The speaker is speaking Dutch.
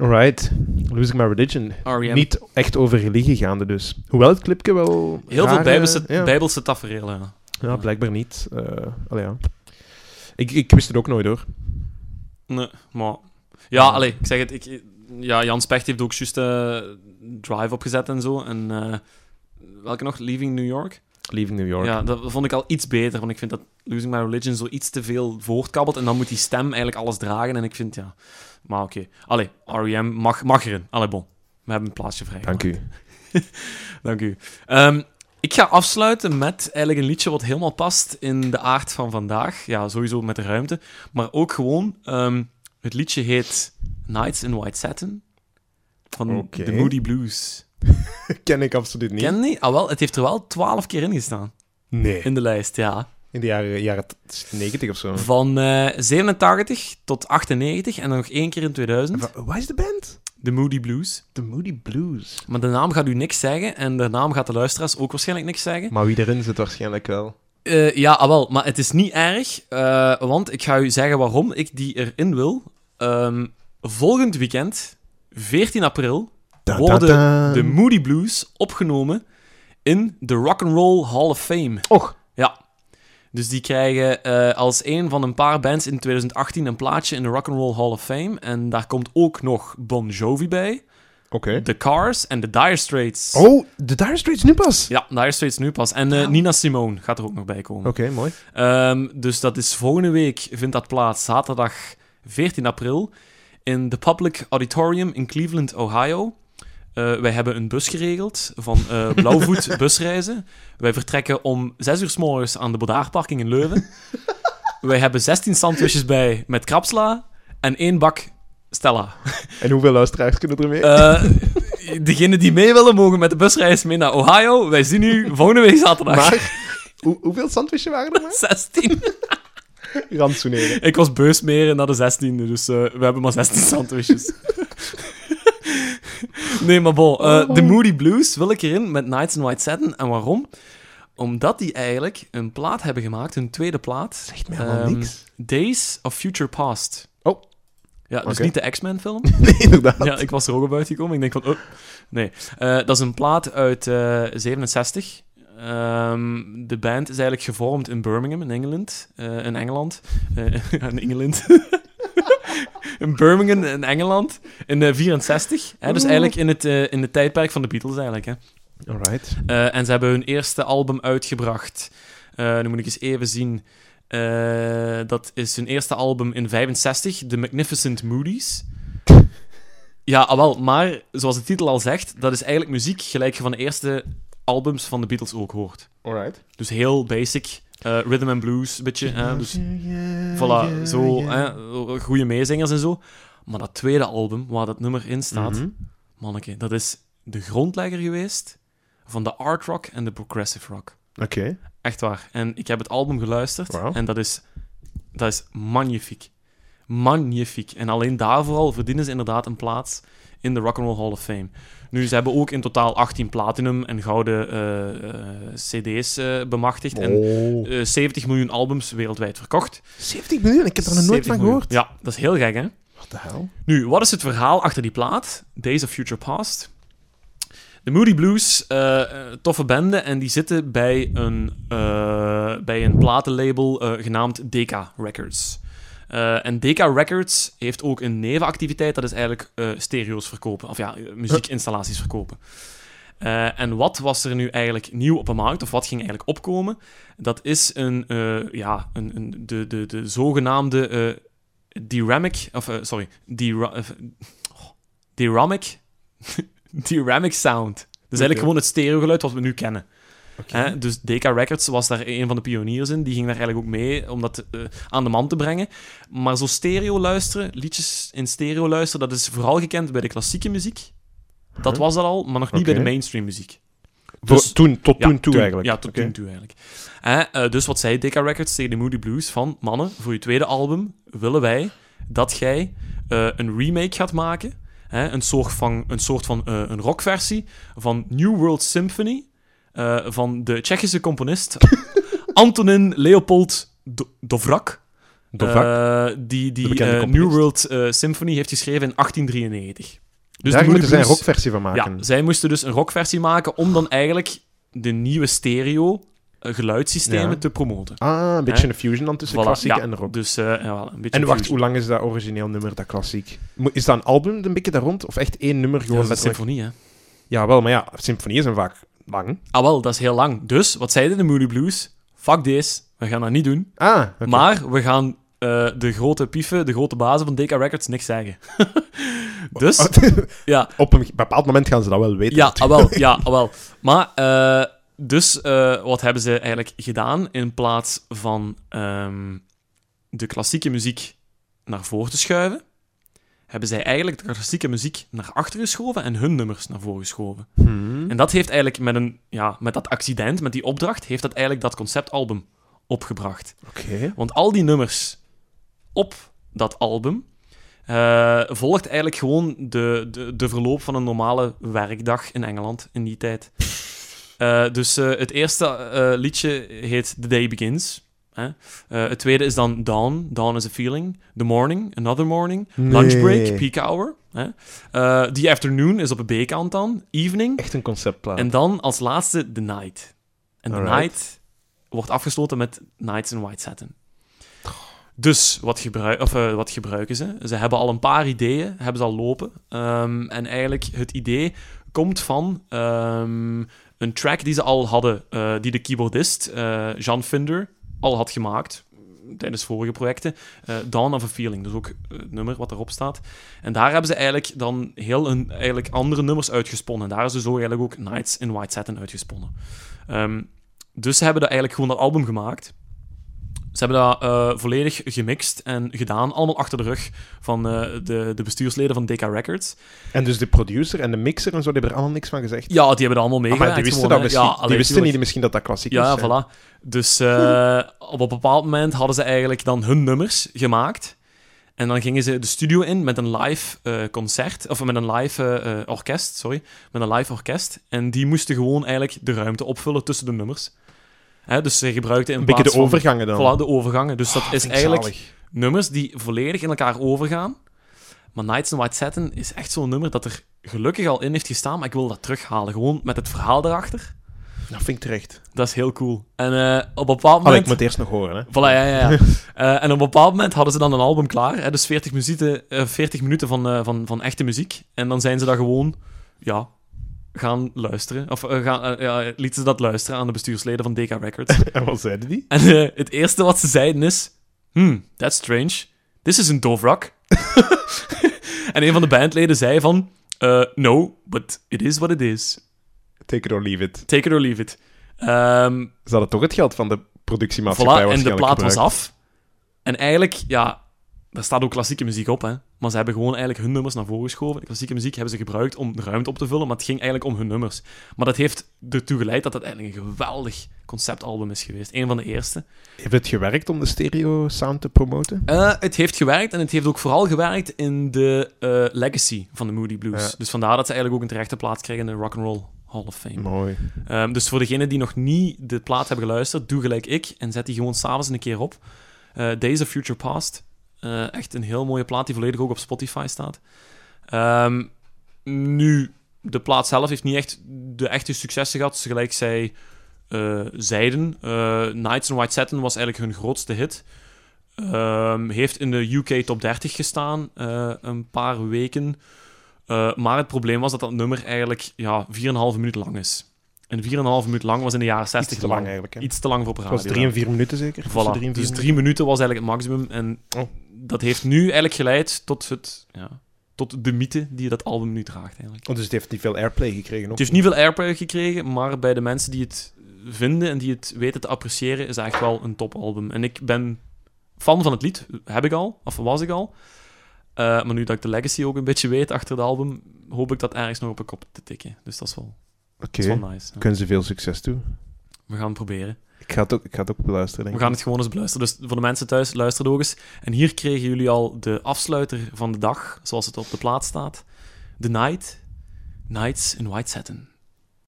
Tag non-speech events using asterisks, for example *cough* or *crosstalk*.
Alright. Losing My Religion. R.E.M. Niet echt over religie gaande dus. Hoewel het clipje wel... Heel veel bijbelse, ja. bijbelse tafereelen. ja. Ja, blijkbaar niet. Allee, ja. Ik, ik wist het ook nooit hoor. Nee, maar... Ja, allee, ik zeg het. Ik, ja, Jan Specht heeft ook juist eh, Drive opgezet en zo. En eh, welke nog? Leaving New York? Leaving New York. Ja, dat vond ik al iets beter. Want ik vind dat Losing My Religion zo iets te veel voortkabbelt. En dan moet die stem eigenlijk alles dragen. En ik vind, ja... Maar oké. Allee, R.E.M. mag, mag erin. Allee, bon. We hebben een plaatsje vrij. Dank u. *laughs* Dank u. Ehm, ik ga afsluiten met eigenlijk een liedje wat helemaal past in de aard van vandaag. Ja, sowieso met de ruimte. Maar ook gewoon... ehm, het liedje heet Nights in White Satin. Van Oké. de Moody Blues. *laughs* Ken ik absoluut niet. Ken die? Ah, wel, het heeft er wel twaalf keer in gestaan. Nee. In de lijst, ja. In de jaren, jaren 90 of zo. Van eh 87 tot 98 en dan nog één keer in 2000. Wa- Wat is de band? De Moody Blues. The Moody Blues. Maar de naam gaat u niks zeggen en de naam gaat de luisteraars ook waarschijnlijk niks zeggen. Maar wie erin zit waarschijnlijk wel. Eh, ja, ah, wel, maar het is niet erg, eh, want ik ga u zeggen waarom ik die erin wil. Ehm, volgend weekend, 14 april, worden de Moody Blues opgenomen in de Rock'n'Roll Hall of Fame. Och. Ja. Dus die krijgen eh, als een van een paar bands in 2018 een plaatje in de Rock'n'Roll Hall of Fame. En daar komt ook nog Bon Jovi bij, Oké. The Cars en de Dire Straits. Oh, de Dire Straits nu pas? Ja, Dire Straits nu pas. En eh, Nina Simone gaat er ook nog bij komen. Oké, mooi. Ehm, dus dat is volgende week, vindt dat plaats, zaterdag 14 april, in de Public Auditorium in Cleveland, Ohio. Eh, wij hebben een bus geregeld van eh, Blauwvoet *laughs* busreizen. Wij vertrekken om 6 uur s morgens aan de Bodaarparking in Leuven. *laughs* wij hebben 16 sandwiches bij met krapsla en één bak Stella. En hoeveel luisteraars kunnen er mee? Eh degenen die mee willen, mogen met de busreis mee naar Ohio. Wij zien u volgende week zaterdag. maar, hoe, hoeveel sandwiches waren er maar? 16. Rantsoeneren. Ik was beusmeren naar de 16e, dus we hebben maar 16 sandwiches. *laughs* nee, maar bon. eh, de Moody Blues wil ik erin met Nights in White Satin. En waarom? Omdat die eigenlijk een plaat hebben gemaakt, hun tweede plaat. Zegt mij helemaal Ehm, niks. Days of Future Past. Oh. Ja, dus niet de X-Men film. *laughs* Nee, inderdaad. ja, ik was er ook op uitgekomen. Ik denk van, oh. Nee. Eh, dat is een plaat uit eh 67. Ehm, de band is eigenlijk gevormd in Birmingham, in Engeland. eh, in Engeland. Eh, *laughs* in Engeland. *laughs* in Birmingham, in Engeland. In de 64. Hè, dus eigenlijk in het, eh, in het tijdperk van de Beatles eigenlijk. Hè. Alright. Eh, en ze hebben hun eerste album uitgebracht. Eh, nu moet ik eens even zien. Eh, dat is hun eerste album in 65, The Magnificent Moodies. Ja, ah, wel, maar zoals de titel al zegt, dat is eigenlijk muziek gelijk je van de eerste albums van de Beatles ook hoort. Alright. Dus heel basic, eh, rhythm and blues, beetje. hè, dus voilà, zo, hè, goede meezingers en zo. Maar dat tweede album, waar dat nummer in staat, Mhm. manneke, dat is de grondlegger geweest van de art rock en de progressive rock. Oké. Echt waar. En ik heb het album geluisterd en dat is, dat is magnifiek. Magnifiek. En alleen daarvoor al verdienen ze inderdaad een plaats in de Rock'n'Roll Hall of Fame. Nu, ze hebben ook in totaal 18 platinum en gouden eh, eh, cd's eh, bemachtigd. En Oh. eh, 70 miljoen albums wereldwijd verkocht. 70 miljoen? Ik heb er nog nooit 70 van miljoen. gehoord. Ja, dat is heel gek, hè? Wat de hel? Nu, wat is het verhaal achter die plaat? Days of Future Past. De Moody Blues, toffe bende, en die zitten bij een, bij een platenlabel genaamd Decca Records. Eh, en Decca Records heeft ook een nevenactiviteit, dat is eigenlijk eh, stereo's verkopen, of ja, eh, muziekinstallaties verkopen. En wat was er nu eigenlijk nieuw op de markt, of wat ging eigenlijk opkomen? Dat is een, ja, een, een, de, de, de zogenaamde Diramic, of sorry, oh, *laughs* Sound. Dus eigenlijk gewoon het stereogeluid wat we nu kennen. Hè, dus Decca Records was daar een van de pioniers in. Die ging daar eigenlijk ook mee om dat eh, aan de man te brengen. Maar zo stereo luisteren, liedjes in stereo luisteren, dat is vooral gekend bij de klassieke muziek. Dat Huh? was dat al, maar nog niet bij de mainstream muziek. Dus- toen, tot Ja, toen toe eigenlijk. Ja, tot toen toe eigenlijk. Hè, dus wat zei Decca Records tegen de Moody Blues? Van, mannen, voor je tweede album willen wij dat jij eh, een remake gaat maken. Hè, een soort van, een, soort van eh, een rockversie van New World Symphony eh, van de Tsjechische componist *laughs* Antonin Leopold Do- Dovrak. Dvorak. eh, die, die eh. New World Symphony heeft geschreven in 1893. Dus Daar moeten zij een Blues- rockversie van maken. Ja, zij moesten dus een rockversie maken om dan eigenlijk de nieuwe stereo geluidssystemen Ja. te promoten. Ah, een beetje een fusion dan tussen Voilà, klassiek ja, en rock. Dus ja, wel, een beetje En wacht, hoe lang is dat origineel nummer, dat klassiek? Is dat een album een beetje daar rond? Of echt één nummer Ja, gewoon dat is een symfonie, hè. Ja, wel, maar ja, symfonieën zijn vaak lang. Ah, wel, dat is heel lang. Dus, wat zeiden de Moody Blues? Fuck this, we gaan dat niet doen. Ah, oké. Maar we gaan eh, de grote pieven, de grote bazen van DK Records niks zeggen. *laughs* dus, *laughs* ja, Op een bepaald moment gaan ze dat wel weten. ja, ah, wel, ja, *laughs* ah, wel. Maar, eh, dus, eh, wat hebben ze eigenlijk gedaan? In plaats van ehm, de klassieke muziek naar voren te schuiven, hebben zij eigenlijk de klassieke muziek naar achter geschoven en hun nummers naar voren geschoven. Hmm. En dat heeft eigenlijk met, een, ja, met dat accident, met die opdracht, heeft dat eigenlijk dat conceptalbum opgebracht. Oké. Want al die nummers op dat album eh, volgt eigenlijk gewoon de, de, de verloop van een normale werkdag in Engeland in die tijd. *laughs* Eh, dus eh, het eerste liedje heet The Day Begins. Hè? Eh, het tweede is dan Dawn. Dawn is a Feeling. The Morning, Another Morning. Lunch Break, Nee. Peak Hour. Hè? Eh, The Afternoon is op een B-kant dan. Evening. Echt een conceptplaat. En dan als laatste The Night. En The Alright. Night wordt afgesloten met Nights in White Satin. Dus wat, gebruik, of, eh, wat gebruiken ze? Ze hebben al een paar ideeën, hebben ze al lopen. Ehm, en eigenlijk het idee komt van ehm, een track die ze al hadden, die de keyboardist eh Jean Finder al had gemaakt tijdens vorige projecten. eh Dawn of a Feeling, dus ook het nummer wat erop staat. En daar hebben ze eigenlijk dan heel een, eigenlijk andere nummers uitgesponnen. En daar is dus ook eigenlijk ook Nights in White Satin uitgesponnen. Ehm, dus ze hebben dat eigenlijk gewoon dat album gemaakt. Ze hebben dat eh, volledig gemixt en gedaan, allemaal achter de rug van eh, de, de bestuursleden van DK Records. En dus de producer en de mixer en zo, die hebben er allemaal niks van gezegd. Ja, die hebben er allemaal Ah, meegewerkt. maar die wisten, gewoon, dat hè. misschien, Ja, die allee, wisten niet misschien dat dat klassiek Ja, was. hè. voilà. Dus eh, op een bepaald moment hadden ze eigenlijk dan hun nummers gemaakt. En dan gingen ze de studio in met een live concert, of met een live orkest, sorry, met een live orkest. En die moesten gewoon eigenlijk de ruimte opvullen tussen de nummers. Hè, dus ze gebruikten in Een beetje de overgangen dan. Voilà, de overgangen. Dus dat Oh, is eigenlijk zalig. nummers die volledig in elkaar overgaan. Maar Nights in White Satin is echt zo'n nummer dat er gelukkig al in heeft gestaan, maar ik wil dat terughalen. Gewoon met het verhaal erachter. Dat vind ik terecht. Dat is heel cool. En eh, op een bepaald moment... ik moet eerst nog horen, hè. Voilà, ja, ja, ja. *laughs* Eh, en op een bepaald moment hadden ze dan een album klaar. Hè, dus 40 minuten, eh, 40 minuten van, eh, van, van echte muziek. En dan zijn ze dat gewoon, ja, gaan luisteren. Of eh, gaan, eh, ja, lieten ze dat luisteren aan de bestuursleden van DK Records. *laughs* En wat zeiden die? en eh, het eerste wat ze zeiden is... Hmm, that's strange. This is een Dovrak. *laughs* en een van de bandleden zei van... no, but it is what it is. Take it or leave it. Take it or leave it. Ehm, Ze hadden toch het geld van de productiemaatschappij Voilà, en de plaat was af. En eigenlijk, ja, daar staat ook klassieke muziek op, hè. Maar ze hebben gewoon eigenlijk hun nummers naar voren geschoven. De klassieke muziek hebben ze gebruikt om de ruimte op te vullen, maar het ging eigenlijk om hun nummers. Maar dat heeft ertoe geleid dat het eigenlijk een geweldig conceptalbum is geweest. Een van de eerste. Heeft het gewerkt om de stereo sound te promoten? Eh, het heeft gewerkt en het heeft ook vooral gewerkt in de eh, legacy van de Moody Blues. Ja. Dus vandaar dat ze eigenlijk ook een terechte plaats kregen in de Rock'n'Roll Hall of Fame. Mooi. Ehm, dus voor degenen die nog niet de plaat hebben geluisterd, doe gelijk ik en zet die gewoon s'avonds een keer op. Eh, Days of Future Past. Eh, echt een heel mooie plaat die volledig ook op Spotify staat. Ehm, nu, de plaat zelf heeft niet echt de echte successen gehad, gelijk zij eh, zeiden. Eh, Nights in White Satin was eigenlijk hun grootste hit. Ehm, heeft in de UK top 30 gestaan een paar weken. Maar het probleem was dat dat nummer eigenlijk ja, 4,5 minuut lang is. En 4,5 minuut lang was in de jaren 60 Iets te lang eigenlijk, hè. Iets te lang voor op Het radio. was drie en vier minuten zeker? Voilà. Dus vier drie minuten was eigenlijk het maximum. En Oh. dat heeft nu eigenlijk geleid tot, het, ja, tot de mythe die dat album nu draagt. Eigenlijk. Oh, dus het heeft niet veel airplay gekregen. Ook. Het heeft niet veel airplay gekregen, maar bij de mensen die het vinden en die het weten te appreciëren, is het echt wel een topalbum. En ik ben fan van het lied, heb ik al, of was ik al. Eh, maar nu dat ik de legacy ook een beetje weet achter het album, hoop ik dat ergens nog op een kop te tikken. Dus dat is wel, Oké. nice. ja. Kunnen ze veel succes toe? We gaan het proberen. Ik ga het ook, ik ga het ook beluisteren, denk We gaan het gewoon eens beluisteren. Dus voor de mensen thuis, luister ook eens. En hier kregen jullie al de afsluiter van de dag, zoals het op de plaat staat. The Night, Nights in White Satin.